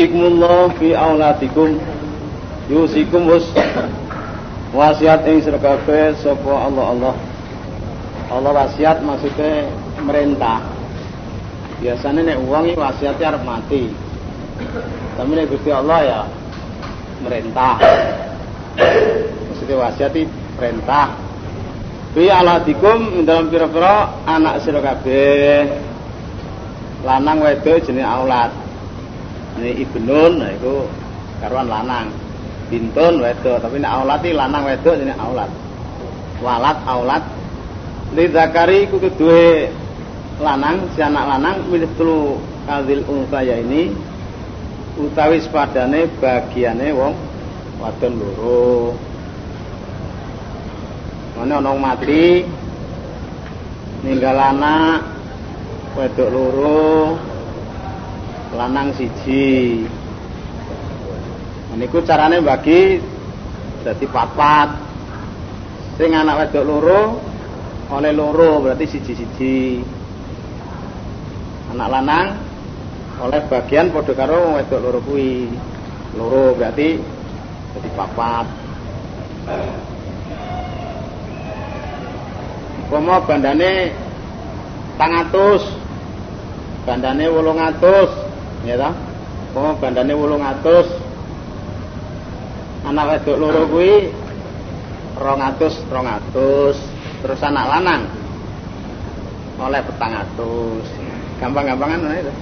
Yusikumullah fi auladikum. Yusikum us. Wasiat ing sira kabeh sapa Allah Allah. Allah wasiat maksudnya merintah. Biasanya nek uang ini wasiatnya harus mati. Tapi nek Gusti Allah ya merintah. Maksudnya wasiat perintah. Bi aladikum dalam pira-pira anak sira lanang wedok jenenge aulad ini ibnun nah itu karuan lanang. Bintun wedok. Tapi nek aulad iki lanang wedok jenenge aulad walad aulad li zakari duwe lanang si anak lanang milih telu kadil unsaya ini utawi sepadane bagiane wong wadon loro. Mana ana mati ninggal anak wedok loro lanang siji. Niku carane bagi dadi papat. Sing anak wedok loro oleh loro berarti siji-siji. Anak lanang oleh bagian padha karo wedok loro kuwi. Loro berarti jadi papat. Umpama bandane tangatus bandane wolong atus ya ta Umpama bandane wolong atus. Anak wedok loro kuwi rong atus rong atus. Terus anak lanang oleh petang atus. Gampang-gampangan mana itu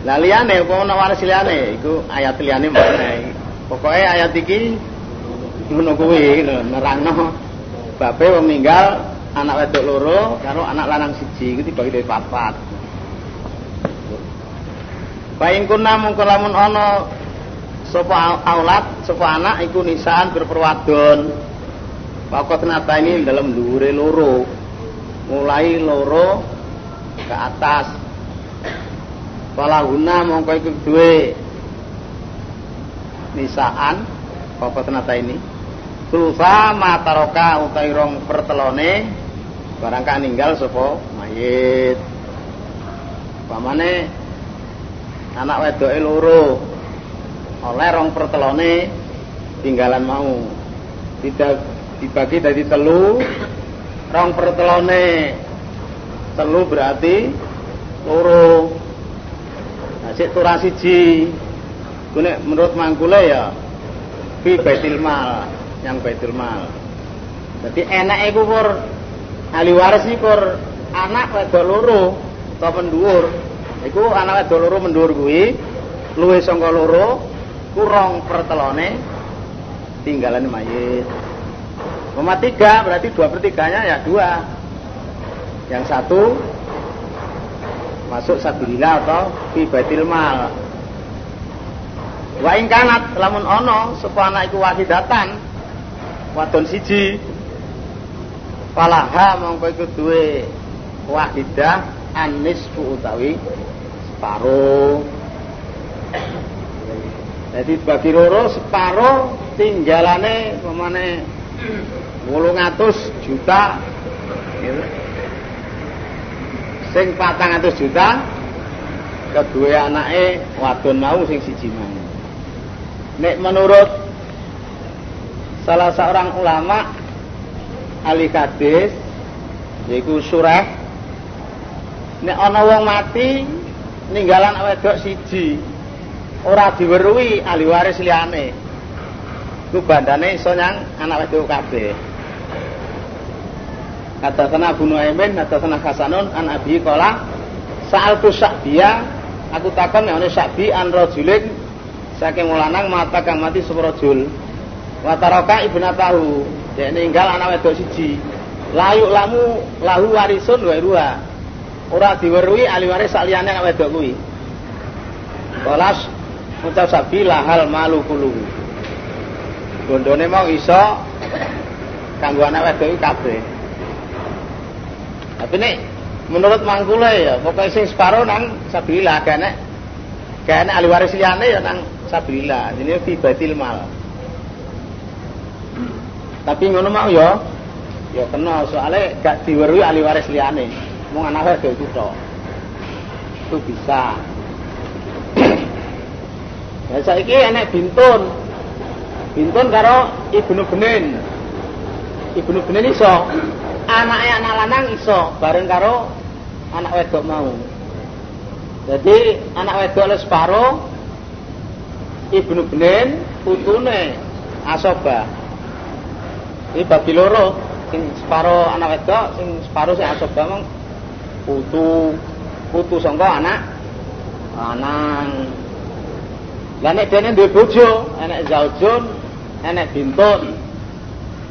lah liyane apa ana waris liyane iku ayat liyane mana pokoke ayat iki ngono kuwi nerangno. Babe wong anak wedok loro karo anak lanang siji iku dibagi dadi papat. Baing kuna mungko lamun ana sapa aulad sapa anak iku nisaan berperwadon. Pokok nata ini dalam dhuwure loro. Mulai loro ke atas. Falahuna mongko iku duwe nisaan pokok nata ini Sulsa mataroka utai rong pertelone barang ninggal sapa mayit. Pamane anak wedoke loro oleh rong pertelone tinggalan mau. Tidak dibagi dari telu rong pertelone telu berarti loro. Nah turah siji. Menurut mangkule ya fi baitul mal yang baitul mal jadi enak iku kur ahli waris kur anak wedok loro atau penduur iku anak wedok loro mendur luwih sangka loro kurang pertelone tinggalan mayit Koma tiga berarti dua pertiganya ya dua. Yang satu masuk sabilillah atau fi baitil mal. Wa ing kanat lamun ono sapa anak iku wahidatan wadon siji. Falaha mongko iku duwe wahidah anisfu utawi separo. Jadi bagi loro separo tinggalane pemane wolung atus juta sing patang atus juta kedua anake wadon mau sing siji mau nek menurut salah seorang ulama ahli hadis yaitu surah nek ana wong mati ninggalan wedok siji ora diweruhi ahli waris liyane. Ku bandane iso nyang anak wedok kabeh. Kata sana Abu Nuaimin, kata sana Hasanun, an Abi Kola, saat tu Sa'biya, aku takkan yang ini Sa'bi an rojulin, saking mulanang mata mati seprojul. Wataroka ibnatahu, dia ninggal anak wedok siji. Layu lamu lahu warisun wa ruha. Ora diwerui ahli waris saliyane anak wedok kuwi. Kolas ucap Sa'bi lahal malu kulu. Gondone mau iso kanggo anak wedok kabeh. Tapi nek menurut mangkule ya pokoknya sing separo nang sabilillah kene kene ahli waris liyane ya nang sabilillah. Ini fi batil mal. Tapi ngono mau ya ya kena soalnya gak diweruhi ahli waris liyane. Mung anak wedok itu tok. itu bisa. Ya saiki enek bintun. Bintun karo ibnu benin. Ibnu benin iso. Anaknya anak lanang iso bareng karo anak wedok mau. Jadi anak wedok oleh separo ibnu benin putune asoba. Ini bagi loro sing separo anak wedok, sing separo sing asoba mong putu putu sangka anak lanang. Lah nek dene duwe bojo, enek zaujun, enek bintun.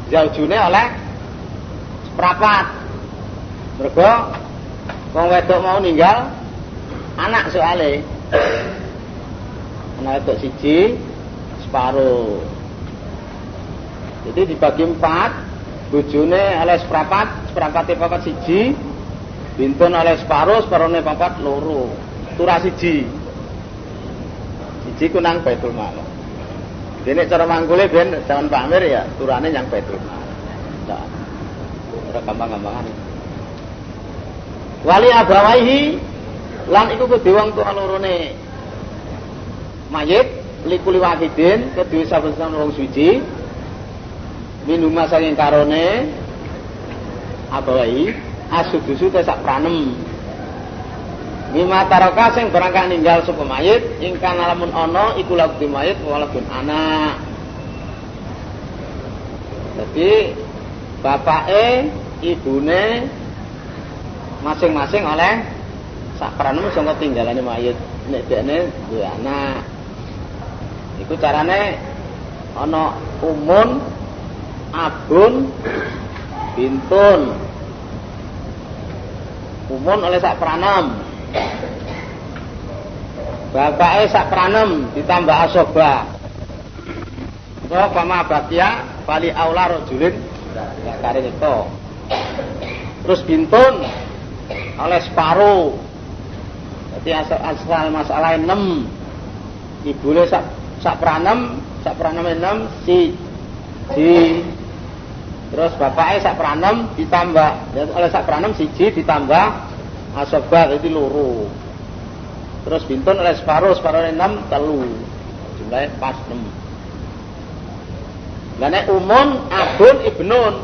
Zaujune oleh seprapat. Mergo wong wedok mau ninggal anak soale. Anak wedok siji separuh. Jadi dibagi empat, bojone oleh seprapat, seprapate papat siji, bintun oleh separuh, separuhnya papat loro. Turah siji. Siji ku nang Baitul Mal. Dene cara mangkule ben jaman Pak ya turane yang Baitul Mal. Nah, ora gampang-gampangan. Wali abawaihi lan iku kudu wong tuwa lorone mayit likuli wahidin kedue saben-saben wong suci minuma saking karone abawai asudusu tesak pranem Mima taraka sing berangkat ninggal sapa mayit ingkang lamun ana iku lagu mayit walaupun anak. Jadi bapake, ibune masing-masing oleh sak pranem sangka tinggalane mayit. Nek dekne duwe anak. Iku carane ana umun, abun, bintun. Umun oleh sak pranem. Bapake sak pranem ditambah asoba. Wa pama bakia bali aula rajulin kare itu. Terus bintun oleh separuh. Jadi asal, asal masalah 6. Ibune sak sak pranem, sak pranem 6 si si Terus bapaknya sak pranem ditambah oleh sak pranem siji ditambah asoba jadi loro. Terus bintun oleh separuh, separuh enam telu. Jumlahnya pas enam. Lah umun abun ibnun.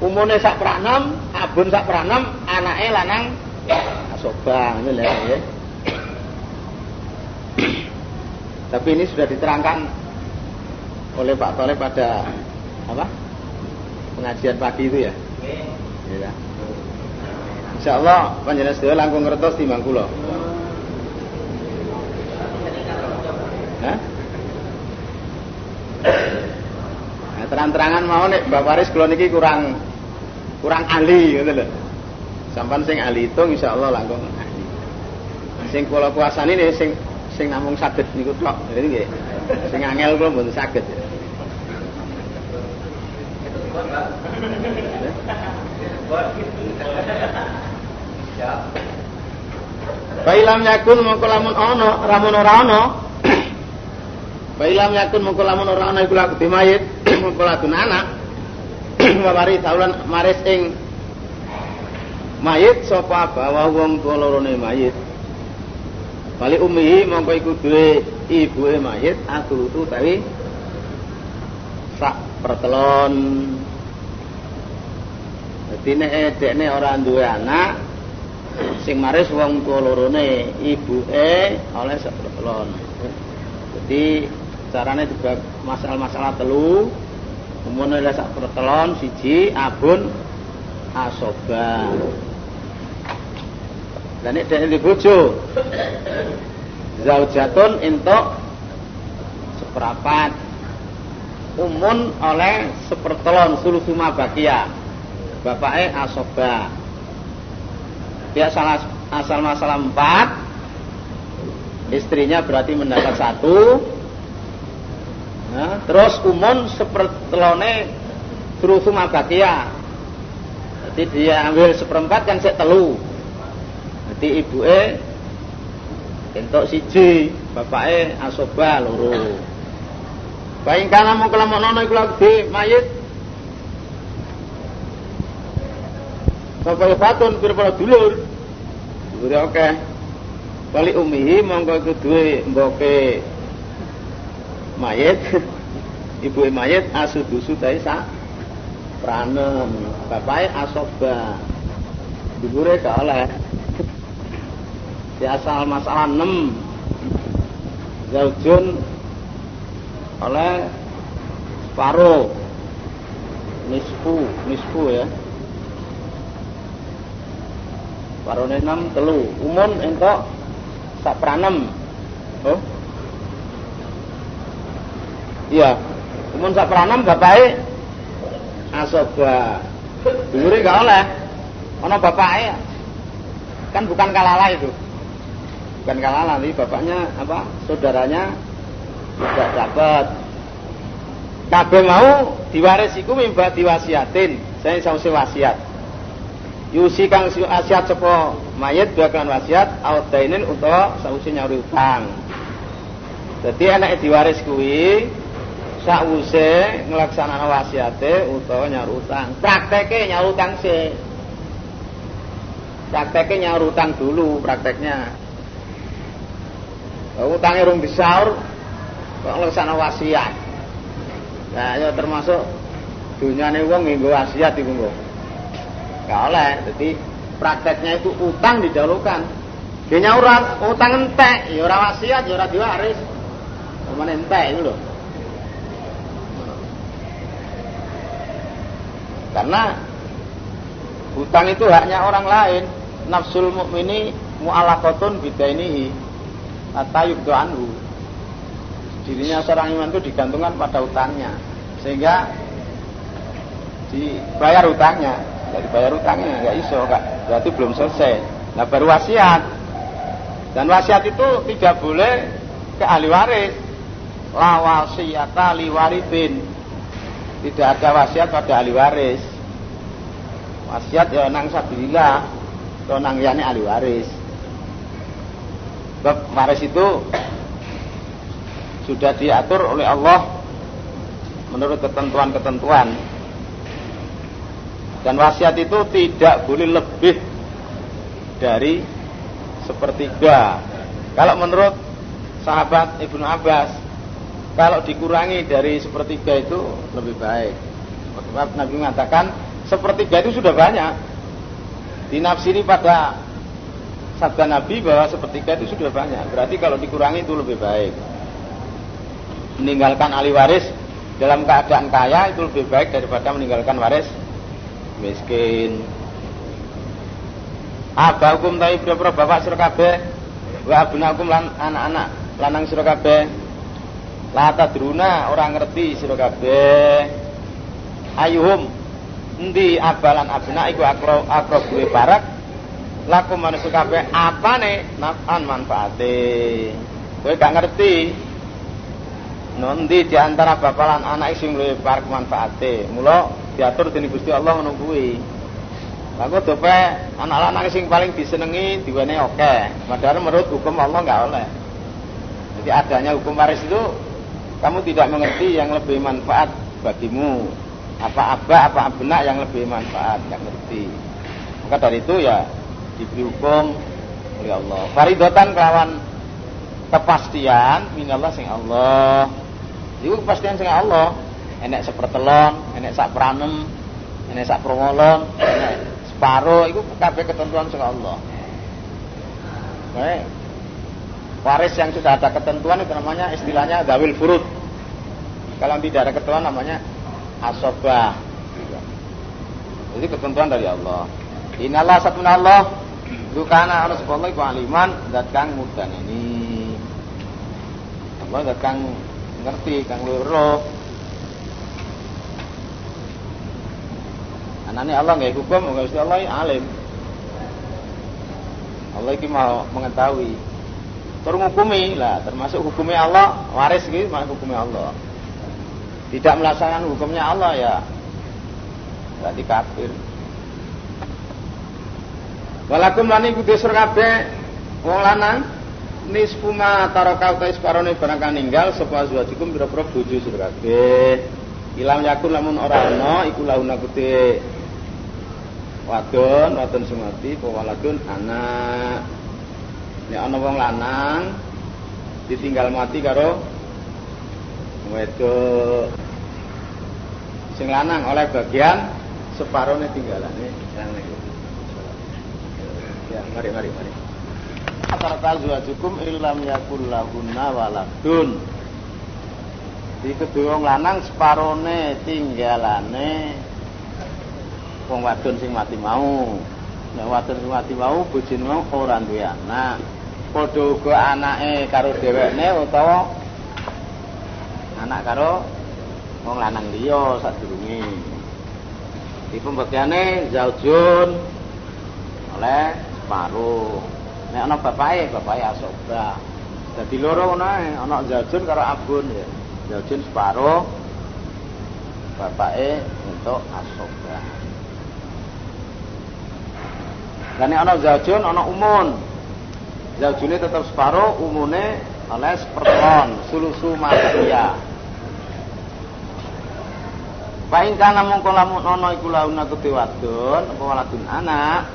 Umune sak pranam, abun sak pranam, anake lanang asobang ini lah ya. Tapi ini sudah diterangkan oleh Pak Toleh pada apa? Pengajian pagi itu ya. Ya. Insya Allah panjenengan sedaya langkung ngertos di kula. Nah, terang-terangan mau nih Mbak Faris kula niki kurang kurang ahli gitu loh. Sampan sing ahli itu Allah langkung ahli. Sing kula kuasani nih sing sing namung saged niku tok. Jadi. Sing angel kula mboten saged. Bailam yakun mongko lamun ana, ramun ora ana. Bailam yakun mongko lamun ora ana iku laku mayit, mongko laku anak. Mawari taulan maris ing mayit sapa bawa wong tuwa lorone mayit. Bali umihi mongko iku duwe ibuke mayit aku tu tawi sak pertelon Dadi nek dekne ora duwe anak, sing maris wong tuwa lorone ibuke oleh sepertelon. Jadi carane juga masalah-masalah telu umumnya oleh sak pertelon siji abun asoba. Dan ini dari bojo zaujatun entuk seperapat umun oleh sepertelon sulusuma bakia bapaknya asoba. Dia salah asal masalah empat. Istrinya berarti mendapat satu. Nah, terus umun sepertelone terus bakia jadi dia ambil seperempat kan saya telu. Jadi ibu e entuk siji bapaknya asoba loro. Baik kana mau kelamak nono iku lagi mayit Sampai fatun pira-pira dulur. Dulure oke. Wali umihi mongko iku duwe mboke mayit. Ibu mayit asudusu dai sak pranem. Bapake asoba. Dibure gak oleh. Di asal masalah 6 zaujun oleh separuh. Nisfu nisfu ya separuhnya 6 telu. Umun entok sak pranem oh. Iya. Umun sak pranem bapake asoba. Dulure gak oleh. Ana bapake kan bukan kalala itu. Bukan kalala nih bapaknya apa saudaranya tidak dapat. Kabeh mau diwaris iku mimba diwasiatin. Saya sausi wasiat yusi kang wasiat sapa mayit bakal wasiat audainin utawa sausi nyauri utang. Jadi anak diwaris kuwi sakwuse nglaksanakno wasiate utawa nyaur utang. Prakteke nyaur utang sih prakteknya nyaur utang dulu prakteknya. Utangnya rung disaur kok nglaksanakno wasiat? Nah ya termasuk dunyane wong nggo wasiat iku kok Gak oleh. Jadi prakteknya itu utang didahulukan. Dia ora utang entek, ya ora wasiat, ya ora diwaris. Cuman entek itu loh. Karena hutang itu haknya orang lain. Nafsul mukmini mu'alaqatun bidainihi atau yubdu anhu. Dirinya seorang iman itu digantungkan pada hutangnya. Sehingga dibayar hutangnya nggak dibayar utangnya nggak iso kak. Berarti belum selesai. Nah baru wasiat. Dan wasiat itu tidak boleh ke ahli waris. La wasiata li warithin tidak ada wasiat pada ahli waris. Wasiat ya nang sabilillah atau nang yani ahli waris. Sebab waris itu sudah diatur oleh Allah menurut ketentuan-ketentuan dan wasiat itu tidak boleh lebih dari sepertiga. Kalau menurut sahabat Ibnu Abbas, kalau dikurangi dari sepertiga itu lebih baik. Sebab Nabi mengatakan sepertiga itu sudah banyak. Dinafsiri pada sabda Nabi bahwa sepertiga itu sudah banyak. Berarti kalau dikurangi itu lebih baik. Meninggalkan ahli waris dalam keadaan kaya itu lebih baik daripada meninggalkan waris miskin. Aba hukum tapi pira-pira bapak sira kabeh. Wa lan anak-anak lanang sira kabeh. La tadruna ora ngerti sira kabeh. Ayuhum endi abalan abna iku akro akro gue barak? Laku manusia kabeh apane? Nafan manfaate. Kowe gak ngerti. Nanti di antara bapak lan anak sing luwih parek manfaate. Mula diatur dening Gusti Allah ngono kuwi. Aku dope anak lanang sing paling disenengi diwane oke. Padahal menurut hukum Allah enggak oleh. Jadi adanya hukum waris itu kamu tidak mengerti yang lebih manfaat bagimu. Apa abah, apa benak yang lebih manfaat, enggak ngerti. Maka dari itu ya diberi hukum oleh Allah. Faridotan kelawan kepastian minallah sing Allah Iku kepastian sing Allah. Enek sepertelon, enek sak pranem, enek sak promolon, enek separo iku kabeh ketentuan sing Allah. Baik. Waris yang sudah ada ketentuan itu namanya istilahnya dawil furud. Kalau tidak ada ketentuan namanya asobah. Jadi ketentuan dari Allah. Inilah satu Allah. Itu karena Allah wa aliman dat kang mudan ini. Allah dat kang ngerti kang loro anane Allah nggak hukum nggak Gusti Allah alim. Allah ini mau mengetahui. Hukumi lah termasuk hukumnya Allah waris gitu masuk hukumnya Allah. Tidak melaksanakan hukumnya Allah ya. Berarti kafir walakum lani kudu kabeh wong lanang nisfu ma taraka utai separone barang ninggal sapa azwajikum pira-pira bojo sira kabeh. Ilam yakun lamun ora ana iku launa kude wadon wadon sing mati waladun anak. Nek ana wong lanang ditinggal mati karo wedok. Sing lanang oleh bagian separone tinggalane. Yang niku ya mari mari mari. Rata cukum illam yakul lahunna waladun. Di kedua lanang separone tinggalane wong wadon sing mati mau nek wadon sing mati mau bojone mau ora duwe anak padha uga anake karo dhewekne utawa anak karo wong lanang liya sadurunge. Iki pembagiane zaujun oleh separuh. Nek ana bapake, bapake asoba. Dadi loro ngono ae, ana zaujun karo abun ya. Zaujun separuh bapake untuk asoba. Dan ana zaujun ana umun. Zaujune tetap separuh, umune oleh seperton, sulusu makia. Paing kana mongko lamun ana iku launa apa waladun anak,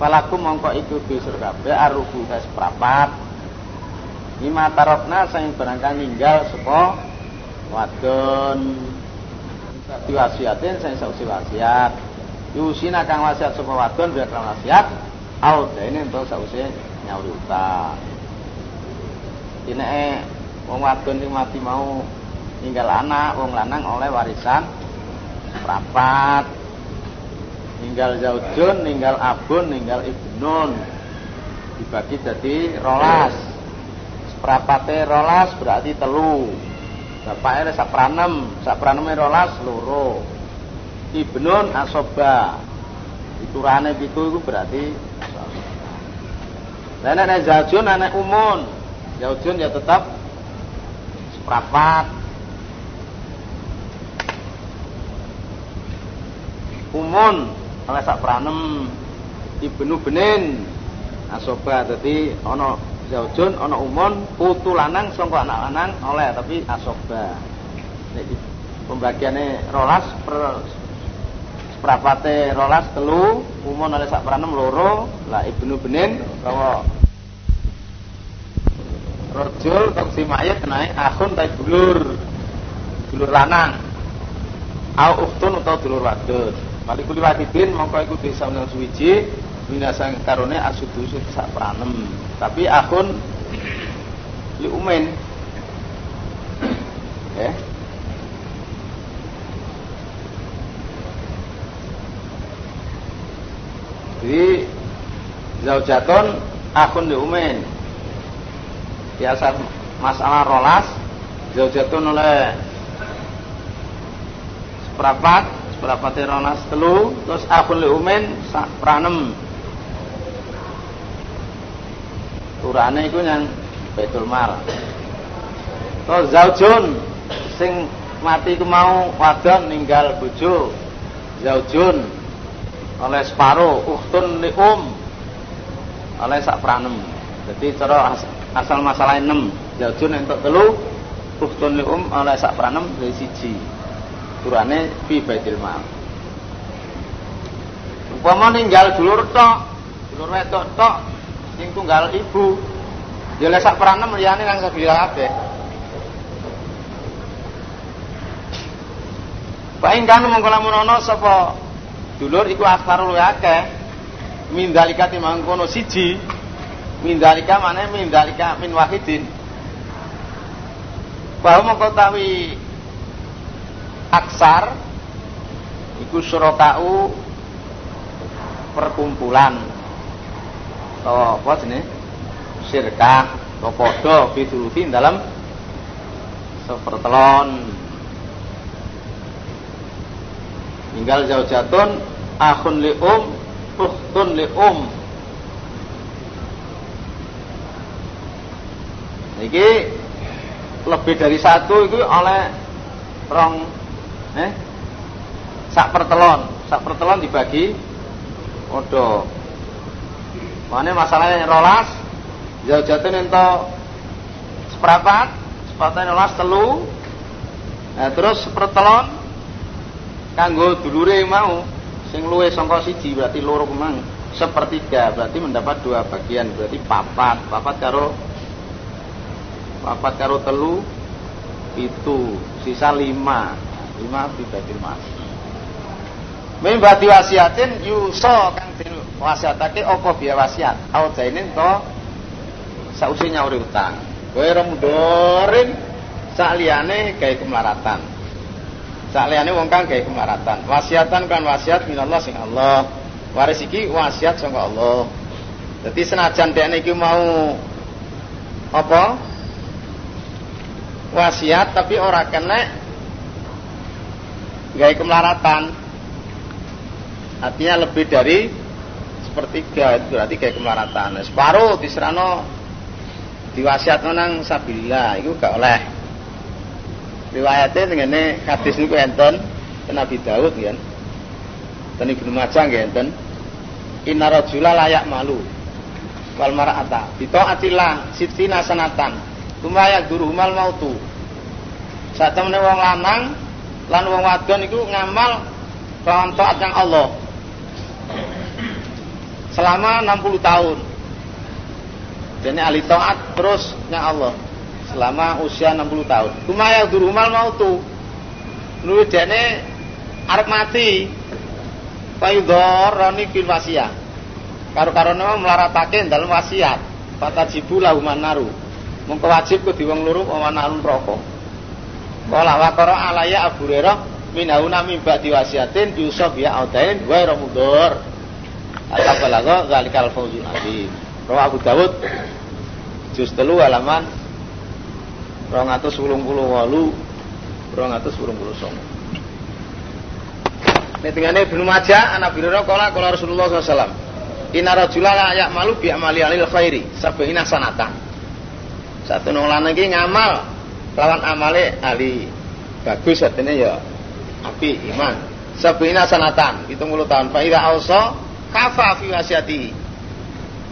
palaku mongko iku bisur kabeh arubu kas prapat. Lima tarokna sing barangkali ninggal sapa wadon diwasiatin sing sausi wasiat. Yusina kang wasiat sapa wadon biar kang wasiat, au dene entuk sausi nyauri utang. Ini wong wadon sing mati mau ninggal anak, wong lanang oleh warisan rapat. Ninggal zaujun, ninggal abun, ninggal ibnun. Dibagi jadi rolas. Seprapate rolas berarti telu. Bapaknya sapranem, sapranem rolas loro. Ibnun asoba. Iturane pitu itu berarti dan anak zaujun, anak umun. Zaujun ya tetap seprapat. Umun oleh sak pranem ibnu benin asoba dadi ana zaujun ana umun putu lanang sangka anak lanang oleh tapi asoba. Nek pembagiane rolas per seprapate rolas telu umun oleh sak pranem loro. Lah ibnu benin utawa Rojul si mayat naik akun tai dulur. Dulur lanang. Au uktun atau dulur wadon Malikul wadidin mongko iku desa nang suwiji minasang karone asudusu sak pranem tapi akun li umen ya jadi zaujaton akun li umen biasa masalah rolas zaujatun oleh seprapat seprapat rolas telu terus akun li umen pranem turane iku yang betul Mal. Terus zaujun sing mati ku mau wadon ninggal bojo. Zaujun oleh separo uhtun li um oleh sak pranem jadi cara asal masalah 6 zaujun entuk telu ukhtun li um oleh sak pranem dari siji. Turane fi baitil mal umpama ninggal dulur tok dulur wedok tok sing tunggal ibu. Ya oleh sak pranem liyane nang sabila kabeh. Paing kan mongko lamun ana sapa dulur iku aksarul akeh. Mindalika timang kono siji. Mindalika mana mindalika min wahidin. Bahwa mengkotawi aksar iku surokau perkumpulan. Atau apa jenis sirkah atau fitulufin dalam sepertelon tinggal jauh jatun akhun li um ukhtun li um Iki lebih dari satu itu oleh rong eh sak pertelon, sak pertelon dibagi odo. Mana masalahnya rolas jauh jatuh ento seperapat, sepatah rolas telu. Nah, terus sepertelon kanggo dulure mau sing luwe siji berarti loro kemang sepertiga berarti mendapat dua bagian. Berarti papat papat karo papat karo telu itu sisa lima. Lima pribadi mas. Membati wasiatin yuso kang den wasiatake apa biya wasiat? Au jainin to sausi nyauri utang kowe ora mundurin sak liyane gawe kemaratan sak liyane wong kang gawe kemaratan wasiatan kan wasiat minallah sing Allah. Waris iki wasiat saka Allah. Jadi senajan dekne iki mau apa? Wasiat tapi ora kena gawe kemelaratan. Artinya lebih dari sepertiga itu berarti kayak kemelaratan. Separuh diserano diwasiat nang sabila itu gak oleh riwayatnya dengan hadis niku enten Nabi Daud kan dan Ibnu Majah nggih enten Inna rajula layak malu wal mar'ata bi taatillah sitina sanatan tumaya mal mautu. Saat wong lanang lan wong wadon iku ngamal kelawan taat yang Allah. Selama 60 tahun. Jadi ahli taat terus yang Allah selama usia 60 tahun tumaya mal mautu nuwi dene arep mati Faidhoroni fil wasiyah. Karo-karone melaratake dalam wasiat. Fatajibu lahu manaru. Mengko wajib ku diwong loro manarun rokok. Kala waqara alaya Abu Hurairah minauna min ba'di wasiatin yusab ya audain wa ramudur. Atapalaga zalikal fawzul azim. Rawa Abu Dawud juz 3 halaman 288 289. Nek Ibnu Majah anak Hurairah kala kala Rasulullah SAW. Inna rajula la ya'malu bi amali alil khairi sab'ina sanatan. Satu nang lanang iki ngamal lawan amale ahli bagus artinya ya api iman. Sab'ina sanatan, 70 tahun. Fa idza ausa kafa fi wasiati.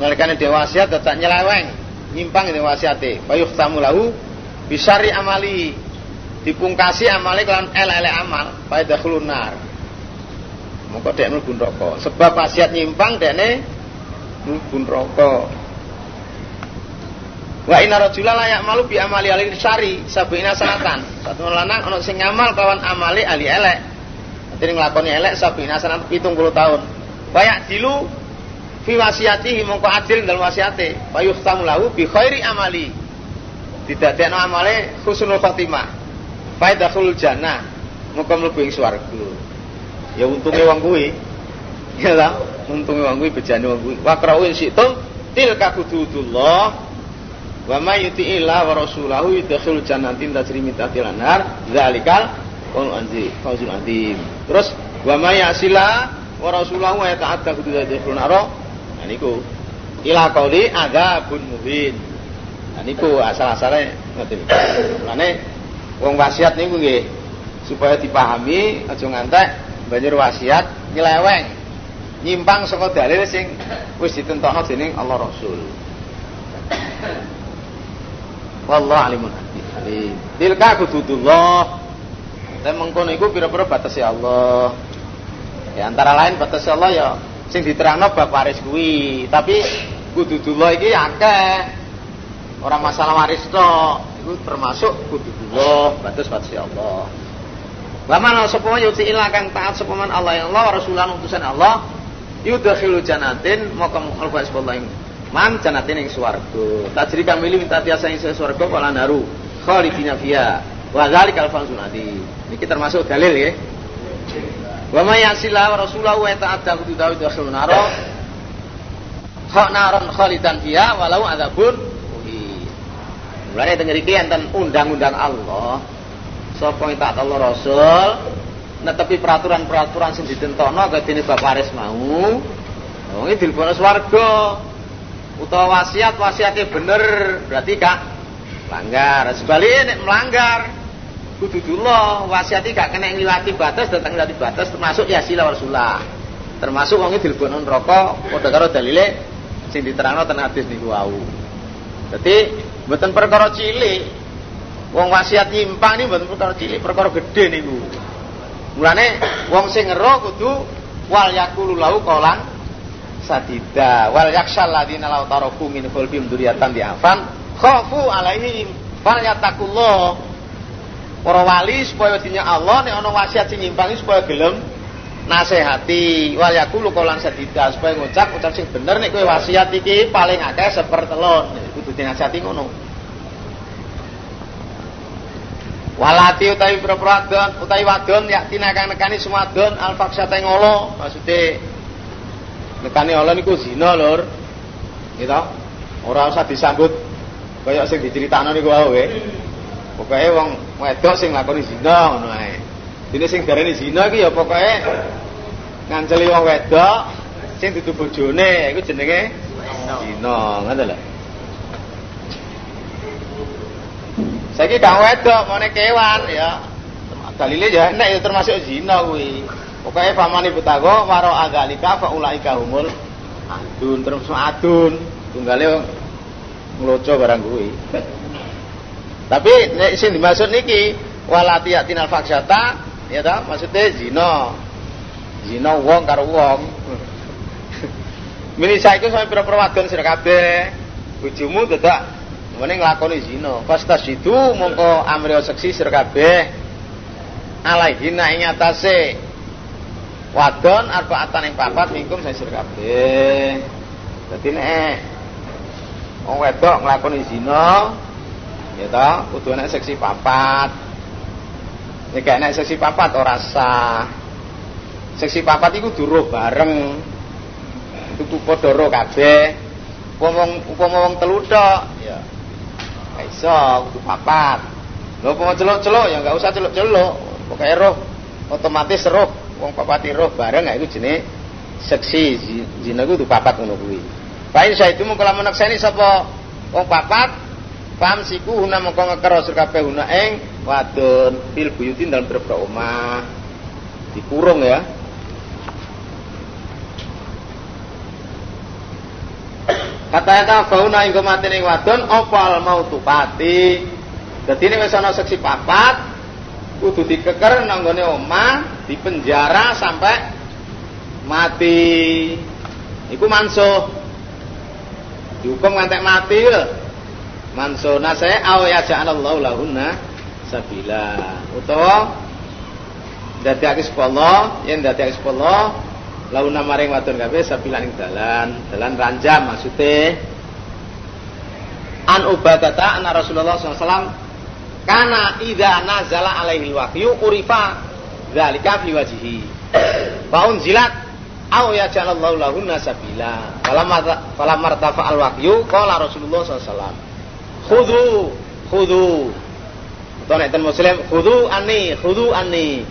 Nalikane dewasiat tetap nyeleweng, nyimpang ing wasiate. Fa yuhtamu lahu bisari amali dipungkasi amale kelan elek-elek amal, fa yadkhulun nar Mongko dek mlebu neraka. Sebab wasiat nyimpang dekne mlebu neraka. Wa inna rajula la ya'malu bi amali ahli syari sabina sanatan. Satu lanang ana sing ngamal kawan amali ahli elek. Dadi nglakoni elek sabina sanatan 70 tahun. Wa dilu fi wasiatihi mongko adil dalam wasiate. Wa lahu bi khairi amali. Didadekno amale husnul khotimah. Fa yadkhulul jannah. Mongko mlebu ing swarga. Ya untungnya wong kuwi. Ya lah untungnya wong kuwi bejane wong kuwi. Wa qra'u situm tilka hududullah. Wa may yuti'illah wa rasulahu yudkhil jannatin tajri min tahtiha anhar dzalikal fawzul azim. Terus wa may yasila wa rasulahu wa yata'adda hudud yadkhulun nar nah niku. Ila qauli adzabun mubin nah niku asal-asale ngoten niku lane wong wasiat niku nggih supaya dipahami aja ngantek banjur wasiat nyeleweng nyimpang saka dalil sing wis ditentokno dening Allah Rasul. Wallahu alimun hakim. Tilka hududullah. Dan mengkono iku pira-pira batas Allah. Ya antara lain batas Allah ya sing diterangno bab waris kuwi, tapi hududullah iki akeh. Orang masalah waris tok, itu termasuk hududullah, batas-batas Allah. Waman sapa yuti illa kang taat sapa man Allah ya Allah wa rasulan utusan Allah yudkhilu janatin maka alfa sebuah man janatin ing swarga. Tajri kang milih minta tiasa ing swarga kala naru khalidina fiha. Wa dzalikal fawzul adi iki termasuk dalil ya. Wa may yasila wa rasulahu wa ta'adda kudu dawu yudkhilu naro. Hak naron khalidan fiha walau adzabun Mulane teng mriki enten undang-undang Allah sapa yang taat Allah Rasul netepi peraturan-peraturan sing ditentokno kadene Bapak Aris mau? Wong iki dilebokno swarga. Utawa wasiat wasiatnya bener berarti kak langgar sebaliknya melanggar kudu dulu wasiatnya gak kena ngliwati batas datang ngliwati batas termasuk ya sila Rasulullah termasuk wong iki dilebokno neraka padha karo dalile sing diterangno ten hadis niku wau. Dadi mboten perkara cilik. Wong wasiat nyimpang ini mboten perkara cilik, perkara gede niku. Mulane wong sing ngero kudu wal yakulu lahu qalan sadida. Wal yakshal ladina law taraku min khalfihim dzurriatan diafan khafu alaihim fal yattaqullah para wali supaya dinya Allah nek ana wasiat sing nyimpangi supaya gelem nasihati wal yakulu qolan sadida supaya ngucap ucap sing bener nek kowe wasiat iki paling akeh sepertelon kudu dinasihati ngono. Walati utawi pira-pira utawi wadon ya tinakang nekani semua don al faksata ngolo maksudnya nekani Allah niku zina lur. Gitu ora usah disambut kaya sing diceritakno niku wae. Pokoke wong wedok sing nglakoni zina ngono dene sing darani zina iki ya pokoke nganceli wong wedok sing dudu bojone iku jenenge zina ngono lho Saiki gak wedok, mau kewan ya. Dalile ya enak ya termasuk zina kuwi. Pokoke famani butago waro agalika fa ulaika humul adun terus adun. Tunggale ngloco barang kuwi. Tapi sing dimaksud niki walati yatinal ya ta maksudnya zina. Zina wong karo wong. Mini saiki sampe pira-pira wadon sira kabeh. Bojomu dadak Mene nglakoni zina. Fastasidu mongko amriya seksi sira kabeh. Alaihina ing atase wadon arbaatan ing papat mingkum sing sira kabeh. Dadi nek wong wedok nglakoni zina ya ta kudu nek seksi papat. Nek nek seksi papat ora sah. Seksi papat iku duruh bareng. Itu padha ro kabeh. Wong upama wong telu tok ya Gak iso, kudu papat. Lho mau celuk-celuk ya enggak usah celuk-celuk. Pokoke roh otomatis roh wong papati roh bareng gak iku jenenge seksi zina kudu papat ngono kuwi. Pain saya itu mengko lamun nakseni sapa wong papat pam siku huna mengko ngekero kabeh huna ing wadon fil buyutin dalam beberapa omah. Dikurung ya. Kata kata fauna ing ning wadon opal mau tupati. Dadi nek wis ana seksi papat kudu dikeker nang gone omah, dipenjara sampai mati. Iku mansuh. Dihukum ngantek mati lho. Mansuh nase aw ya ja'alallahu lahunna sabila. Utawa dadekake sepuluh, yen dadekake sepuluh launa maring wadon kabeh sabilan ing dalan. Dalan ranjam maksude an ubadata anna Rasulullah SAW kana idza nazala alaihi wahyu urifa dzalika fi wajhihi. Fa unzilat aw ya jalallahu lahu nasabila falam martafa al wahyu qala Rasulullah SAW khudhu khudhu Atau nek muslim khudhu anni khudhu anni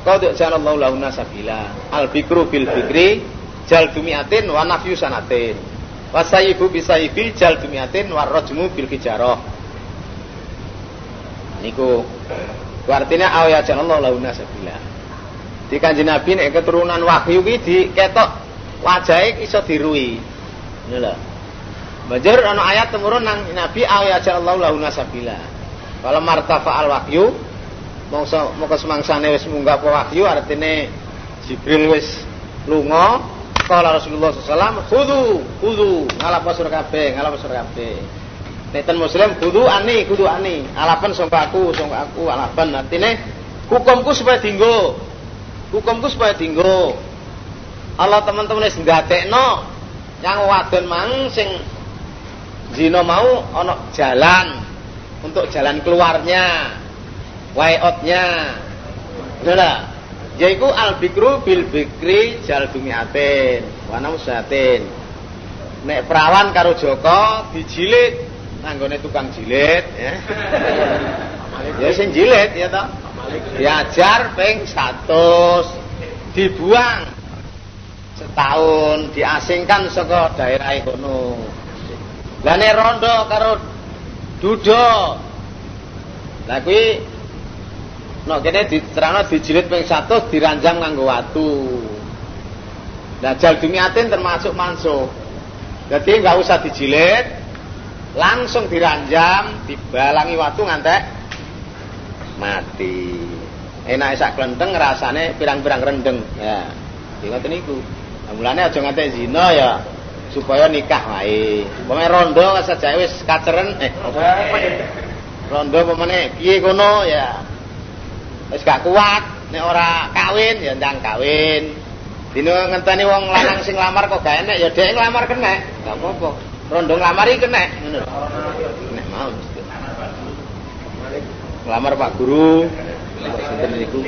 Qad jalallahu lahu nasabila. Al bikru bil bikri jal dumiatin wa nafyu sanatin. Wa sayyibu bisayyibi jal dumiatin wa rajmu bil kijarah. Niku artinya awya jalallahu lahu nasabila. Di kanjeng Nabi nek keturunan wahyu ki diketok wajahe iso dirui. Ngono lho. Banjur ana ayat temurun nang Nabi awya jalallahu lahu nasabila. Kalau martafa al wahyu mongso moko semangsane wis munggah apa wahyu artine Jibril wis lunga kala Rasulullah SAW khudu khudu ngalapo sur kabeh ngalapo sur kabeh Neten muslim kudu ani kudu ani alapan sangka aku sangka aku alapan artine hukumku supaya dinggo hukumku supaya dinggo Allah teman-teman wis ndadekno yang wadon mang sing zina mau ana jalan untuk jalan keluarnya way outnya Saudara, yaitu al bikru bil bikri jal dumiatin, wana usatin. Nek perawan karo Joko dijilid nanggone tukang jilid ya. ya sing jilid ya toh. Diajar ping 100, dibuang setahun, diasingkan saka daerah kono. Lah nek rondo karo Dudo. Lah kuwi No kene diterangno dijilid ping 100 diranjam nganggo watu. Jal dumiatin termasuk mansuh. Jadi nggak usah dijilid, langsung diranjam, dibalangi watu ngantek mati. Enak sak klenteng rasane pirang-pirang rendeng. Ya. Ngoten niku. Mulane aja nganti zina ya supaya nikah wae. Pemene rondo saja wis kaceren eh rondo pemene piye kono ya wis gak kuat nek ora kawin ya ndang kawin. Dino ngenteni wong lanang sing lamar kok gak enek ya dhek nglamar kena. Gak apa-apa. Rondo nglamari kena ngono. Nek mau mesti. Nglamar Pak Guru. Sinten niku?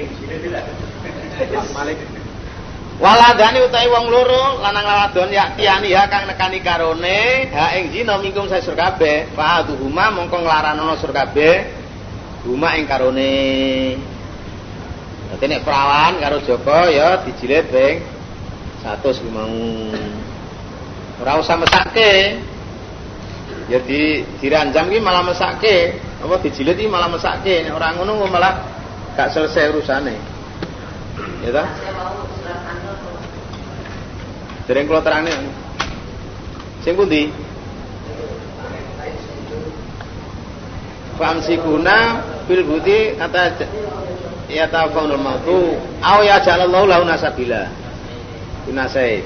Malik. Waladani utai wong loro lanang wadon ya tiyani ha kang nekani karone ha ing zina mingkung saya sur kabeh fa huma mongko nglaranono sur kabeh huma ing karone Dadi nek perawan karo Joko ya dijilid ping 100 mau. Ora usah mesake. Ya di diranjam ki malah mesake. Apa dijilid iki malah mesake. Nek ora ngono malah gak selesai urusane. Ya ta? Dereng kula terangne. Sing pundi? Famsikuna bil budi kata ya tafaunul mautu aw ya jalallahu lahu nasabila. Binasai.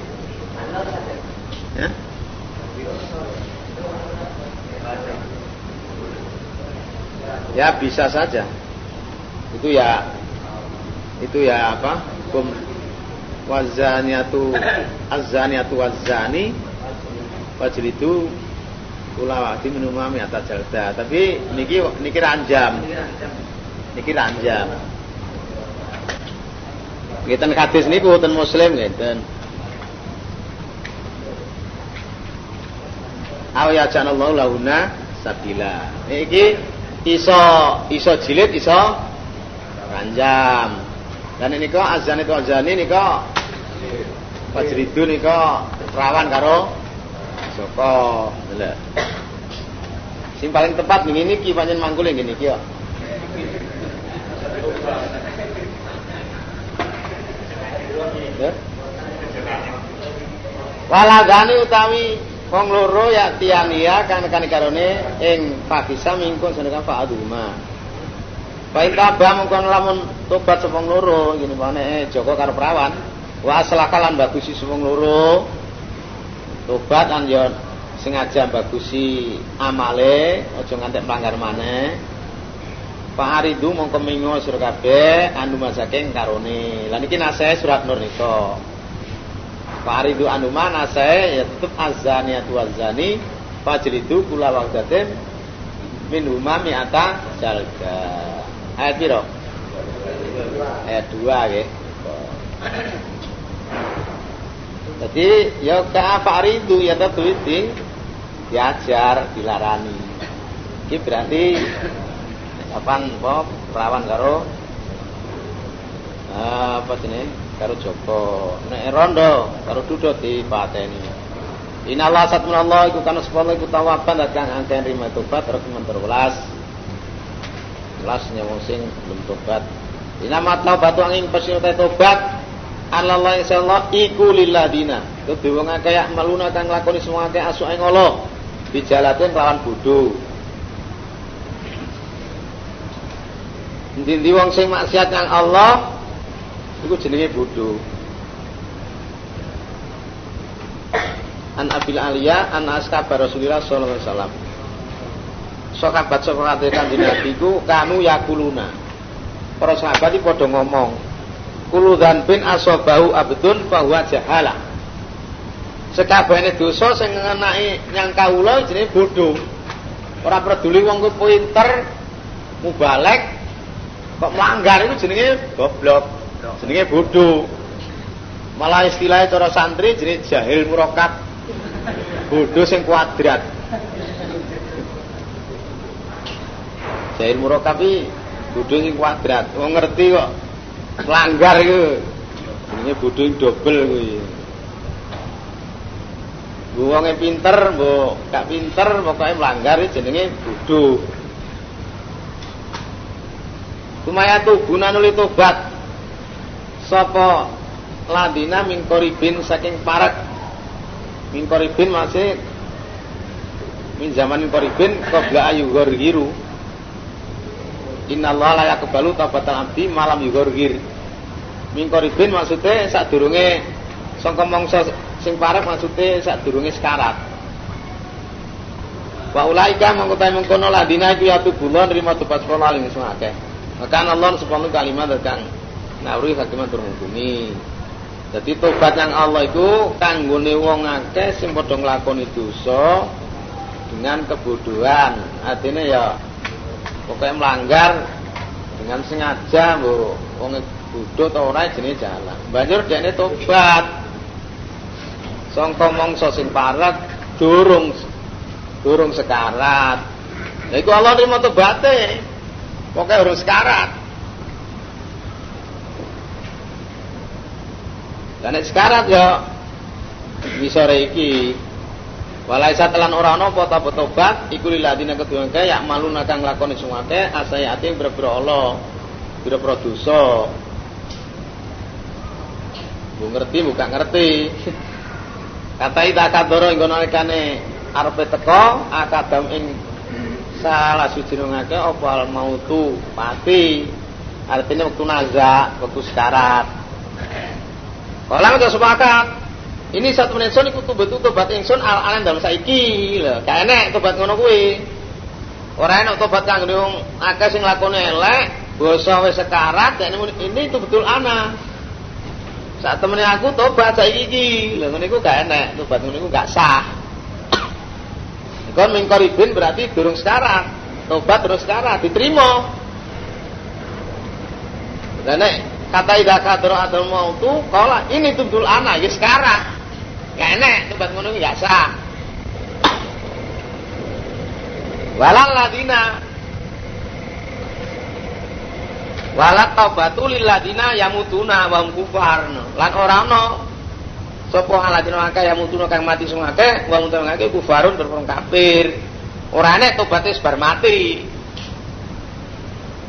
Ya? Ya bisa saja. Itu ya itu ya apa? Hukum wazaniatu azaniatu wazani wajlidu kula wadi minumami atas jalda. Tapi niki niki ranjam. Niki ranjam. Ngeten hadis niku ten muslim ngeten aw ya janallahu lahuna sabila. Niki iso iso jilid iso ranjam dan ini kok azan itu azan ini kok. Fajridu ini kok. Perawan karo soko lha. Sing paling tepat ning ini ki pancen mangkul ngene iki ya. Waladani utawi wong loro ya tiania kang nekani karone ing pagisa mingkun senekan Pak Baik tabah mungkon lamun tobat sepong loro mana Joko karo perawan. Wa aslakalan bagusi sepong loro. Tobat an yo sengaja bagusi amale aja ngantek melanggar maneh. Pak Aridu mongko mingo sira kabeh anu saking karone. Lan iki surat nur nika. Pak Aridu anu mana saya ya tetep azaniatu azani fajlidu kula waqtatin min umami ata jalga. Ayat piro? Ayat 2 nggih. Jadi ya itu ya itu diajar, dilarani. Iki berarti apa perawan karo apa jenenge karo Joko. Nek rondo karo duduk di pateni. Inallah satmunallah iku kana sepuluh iku tawaban kang angken rima tobat terus menterulas ikhlasnya wong sing belum tobat. Inamat batu angin pasti tobat Allah insyaallah iku lilladina kudu wong akeh maluna kang lakoni semua akeh asu ing Allah dijalatin lawan bodho Ndi wong sing maksiat kang Allah iku jenenge bodho An Abil Aliyah an Askabar Rasulullah sallallahu alaihi wasallam sahabat sahabat kanjeng Nabi ku kanu yakuluna. Para sahabat iki padha ngomong, kulu bin asobahu abdun bahwa jahala. Sekabehane dosa sing ngenai nyang kawula jenenge bodho. Ora peduli wong ku pinter, mubalek, kok melanggar itu jenenge goblok. Jenenge bodho. Malah istilahnya cara santri jenenge jahil murakab. Bodho sing kuadrat. Jahil murakabi bodho sing kuadrat. Wong ngerti kok melanggar iku. Jenenge bodho dobel kuwi. Wonge pinter, mbok gak pinter pokoke melanggar jenenge. Kumaya guna nuli tobat. Sapa ladina min koribin saking parat. Min masih min zaman koribin qabla ayu gorgiru Inna Allah la yaqbalu taubatal abdi malam yugorgir. Mingkoribin maksudnya saat durunge sangka mangsa sing parek maksude sadurunge sekarat wa ulaika mangkotai mengkono ladina iku ya tubulon rima tobat sekolah ing sing akeh maka Allah subhanahu kalimat kang nawri hakiman turmukumi jadi tobat yang Allah itu kanggone wong akeh sing padha nglakoni dosa dengan kebodohan. Artinya ya pokoknya melanggar dengan sengaja mbok wong bodoh ta ora jenenge jalan. Banjur dekne tobat. Sangka mangsa sing parek durung durung sekarat. Lha iku Allah nrimo tobaté. Pokoke urung sekarat. Dan sekarat ya misore iki Walai telan ora ana apa ta tobat iku liladina kedua kaya yak malu nakang lakoni sungake asayati boro-boro Allah boro-boro dosa. Bu ngerti bukan ngerti. Kata ita kadoro ing nalikane arepe teko akadam ing salah suci ngake apa al mautu mati artinya waktu nazak waktu sekarat. Kalau kita sepakat, ini satu menit son ikut betul tobat ingsun al alam dalam saiki lho. Gak enek tobat ngono kuwi. Ora enak tobat kang wong akeh sing lakone elek, basa wis sekarat, dan ini itu betul ana. Saat temene aku tobat saiki iki. Lho ngene iku gak enek, tobat ngono iku gak sah. Kon mingkoribin berarti durung sekarat. Tobat terus sekarat diterima. Dan nek kata ida kadro atau mau tuh kalau ini tubdul anak ya sekarang. Gak enak tempat ngono gak sah. Walal ladina. Walat taubatu lil ladina yamutuna wa hum kufar. Lan ora ana sapa aladina akeh yamutuna kang mati sing akeh wa mutuna akeh kufarun berperang kafir. Ora enek tobaté bar mati.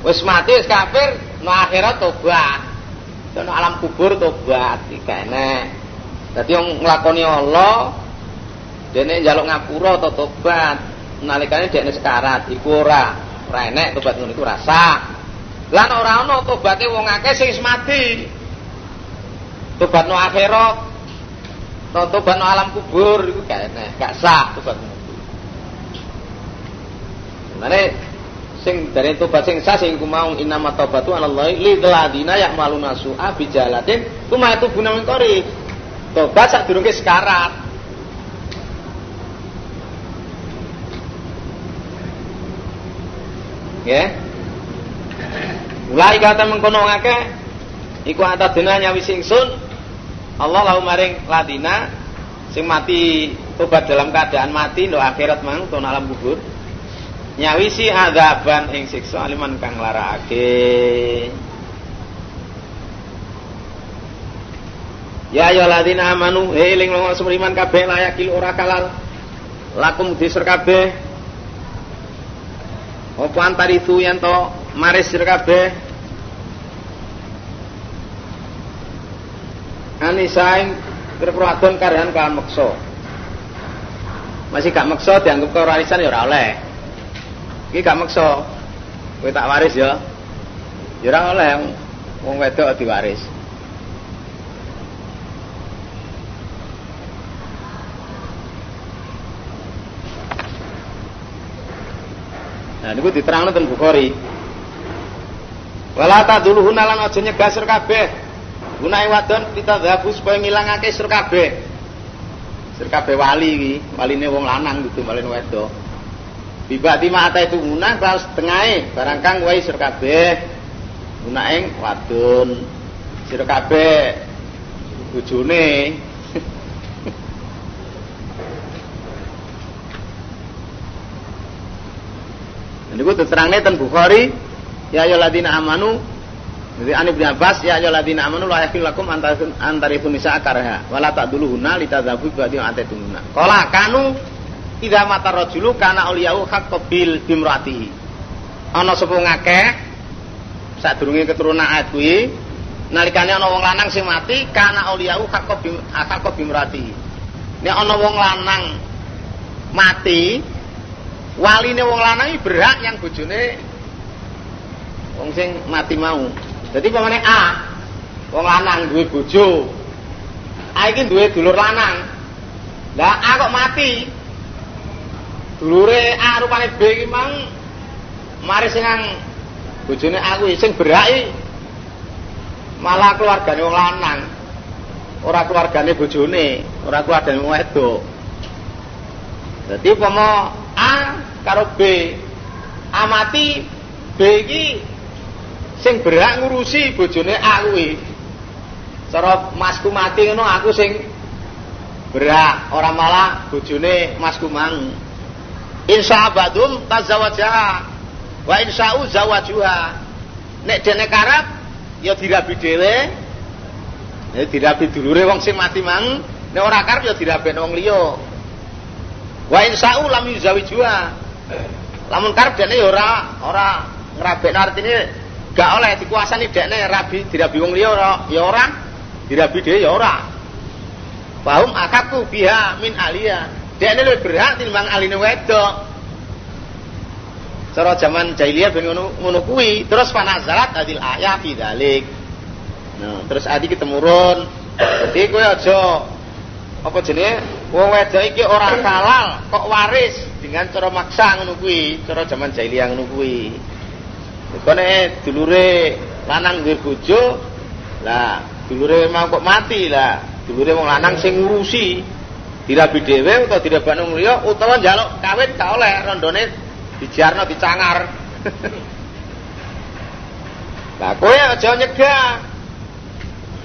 Wis mati wis kafir no akhirat tobat no alam kubur tobat iki enek. Dadi wong nglakoni Allah dene njaluk ngapura atau tobat. Nalikane dekne sekarat iku ora ora enek tobat ngono iku rasa lan ora ana tobaté wong akeh sing mati. Tobat no akhirat tobat no alam kubur iku gak enek gak sah tobat ngono. Mane sing dari tobat sing sah sing mau inama taubatu anallahi lidil ladina ya'maluna su'a bijalatin kuma itu guna mengkori tobat sak durunge sekarat. Ya mulai kata mengkono ngake iku atas dina nyawi singsun Allah lau maring ladina sing mati tobat dalam keadaan mati ndo akhirat mang to alam kubur nyawisi adaban ing siksa aliman kang larakake Ya ya ladina amanu eling lunga semriman kabeh layakil ora kalal. Lakum diser kabeh. Apa antaritu yen to maris sir kabeh? Anisaing kira-kira karyan kan meksa. Masih gak meksa dianggap kewarisan ya ora oleh Iki gak maksa. Kowe tak waris ya. Ya ora oleh wong wedok diwaris. Nah niku diterangno ten Bukhari. Wala taduluhuna lan aja nyegah sur kabeh. Gunae wadon kita dhabu supaya ngilangake sur kabeh. Sur kabeh wali waline wong lanang gitu, waline wedok. Bibati mata itu munah pas tengahe barang kang wae sira kabeh. Gunaing wadon. Sira kabeh. Bojone. Niku diterangne ten Bukhari ya ayyuhalladzina amanu. Jadi Ani bin Abbas ya ayyuhalladzina amanu la yakil lakum antarithun nisa karha wala ta'duluhunna litadzabu ba'di ataitunna. Qala kanu Ida mata rojulu uliyau hak kebil bimrati. Ana sapa ngakeh sadurunge keturunan ayat kuwi nalikane ana wong lanang sing mati karena uliyau hak kebil hak bimrati. Nek ana wong lanang mati waline wong lanang berhak yang bojone wong sing mati mau. Jadi pamane A wong lanang duwe bojo A iki duwe dulur lanang. Lah A kok mati. Dulure A rupane B iki mang mari sing nang bojone aku sing berak malah keluargane wong lanang. Ora keluargane bojone, ora keluargane wong wedok. Dadi upama A karo B amati B iki sing berak ngurusi bojone A kuwi. Cara masku mati ngono aku sing berak, ora malah bojone masku mang. Insya badum tazawajaha wa insya'u zawajuha. Nek dene karep ya dirabi dhewe. Ya dirabi dulure wong sing mati mang, nek ora karep ya dirabi wong liya. Wa insya'u lam yuzawijuha. Lamun karep dene ya ora ora ngrabekno artine gak oleh dikuasani dekne rabi dirabi wong liya ya ora dirabi dhewe ya ora Fahum akakku biha min alia dekne luwih berhak timbang aline wedok. Cara zaman jahiliyah ben ngono ngono kuwi. Terus panazalat adil ayat dalik. Nah terus adi ketemurun jadi kowe aja apa jenenge? Wong wedok iki ora halal kok waris? Dengan cara maksa ngono kuwi cara zaman jahiliyah ngono kuwi. Dulure lanang duwe bojo, lah dulure mau kok mati lah. Dulure wong lanang sing ngurusi dirabi dhewe dirabani wong liya utawa njaluk kawin gak oleh rondone dijarno dicangar. lah kowe aja nyegah.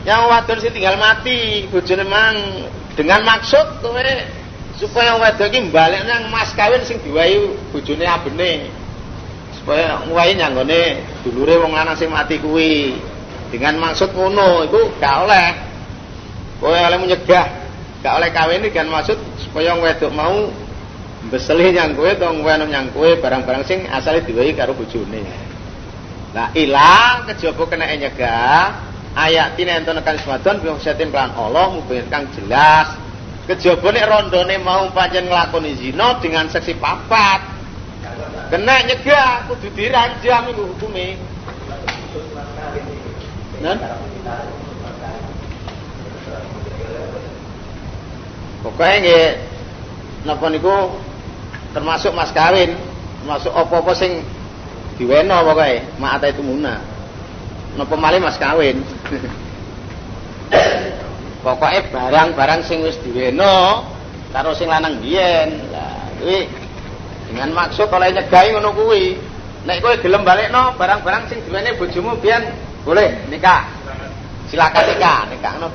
Yang wadon sing tinggal mati, bojone mang. Dengan maksud kowe supaya wedok iki balik nang mas kawin sing diwahi bojone abene. Supaya nguwahi nyanggone dulure wong lanang sing mati kuwi. Dengan maksud ngono itu gak oleh. Kowe oleh menyegah gak oleh kawin dengan maksud supaya wedok mau beseli nyang kowe to ngono nyang barang-barang sing asale diwehi karo bojone Nah ilang kejaba kena nyegah ayat ini enten kan semadon bi setin pelan Allah mubin kang jelas kejaba nek rondone mau pancen nglakoni zina dengan seksi papat Kena nyegah kudu diranjam iku hukume. Nen? Pokoknya nggih napa niku termasuk mas kawin, termasuk apa-apa sing diweno pokoke, ma'ata itu muna. Napa malih mas kawin. Pokoknya barang-barang sing wis diweno karo sing lanang. Lah dengan maksud kalau nyegai ngono kuwi nek kowe gelem balekno barang-barang sing diwene bojomu biyen boleh nikah silakan nikah nikah ngono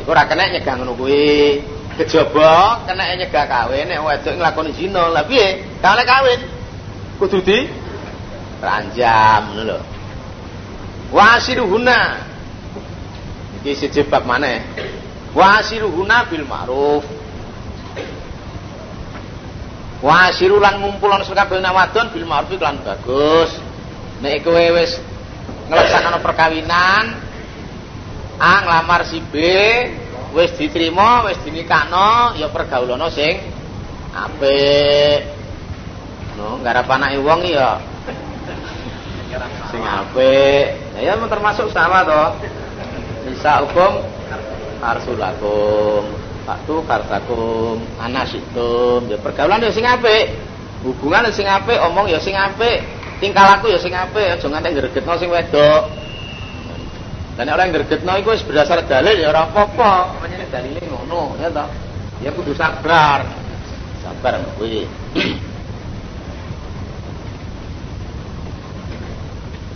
nek ora kena nyegah ngono kuwi. Kejaba kena nyegah kawin nek wedok nglakoni zina. Lah piye? Kalek kawin. Kudu di ranjam ngono lho. Wasiruhuna iki siji bab maneh. Wasiruhuna bil ma'ruf. Wa sirulan ngumpulan sekabeh wadon bil ma'ruf lan bagus. Nek kowe wis nglaksanakno perkawinan, A nglamar si B, wis diterima, wis dinikahno, ya pergaulana sing apik. No, garap anake wong ya sing apik. Ya, termasuk sama to. Bisa hukum arsulakum. Faktu kartakum anasitum ya pergaulan ya sing apik hubungan ya sing apik omong ya sing apik tingkah laku ya sing apik aja nganti gregetno sing wedok dan orang gregetno iku wis berdasar dalil ya ora apa-apa menyen dalile ngono ya toh ya kudu sabar sabar kuwi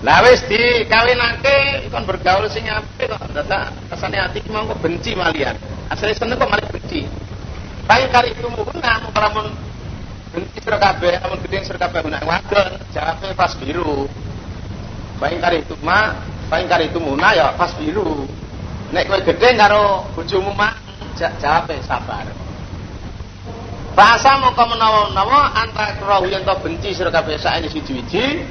Lah wis dikawinake kon bergaul sing apik kok dadak kesane ati mau kok benci malian. Asale seneng kok malah benci. Baik kali itu mungkin para mun benci sira kabeh, amun gedhe sira kabeh guna wadon, jawabe pas biru. Baik kali itu mah, baik kali itu muna ya pas biru. Nek kowe gedhe karo bojomu mah jawabe sabar. Bahasa mongko menawa-menawa antara kerahu yang to benci sira kabeh sak siji-siji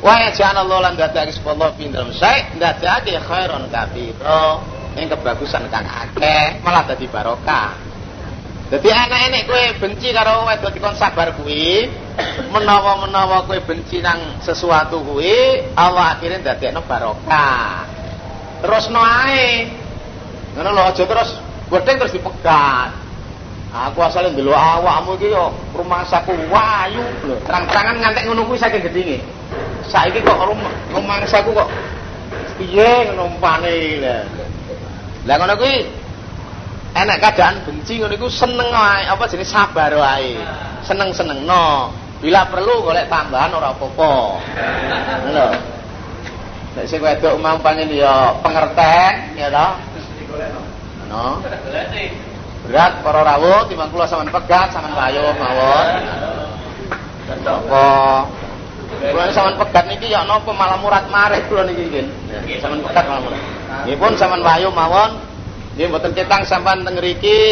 Wa Allah lan dadake sepuluh pinter saya dadake khairon katsira ing kebagusan kang akeh malah dadi barokah. Dadi anak enek kowe benci karo wedok dikon sabar kuwi, menawa-menawa kowe benci nang sesuatu kuwi, Allah akhirnya dadekno barokah. Terus no ae. Ngono lho aja terus Godheng terus dipegat. Aku asale ndelok awakmu iki yo rumangsaku wayu lho. Terang-terangan ngantek ngono kuwi saking gedinge. Saiki kok rumangsaku kok piye numpane lho. Lah ngono kuwi enak keadaan benci ngono iku seneng wae apa jenis sabar wae. Seneng-senengno. Bila perlu golek tambahan ora apa-apa. Lho. Nek sing wedok umpamane ya pengerten ya toh. No. Berat para rawuh timbang kula sampean pegat sampean payo mawon. Apa? Kula sampean pegat niki ya napa malah murat mareh kula niki nggih. Sampean pegat malah murat. Nggih pun sampean payo mawon. Nggih mboten ketang sampean teng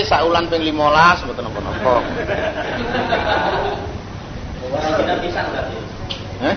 saulan ping 15 mboten napa-napa. Kita bisa enggak? Eh?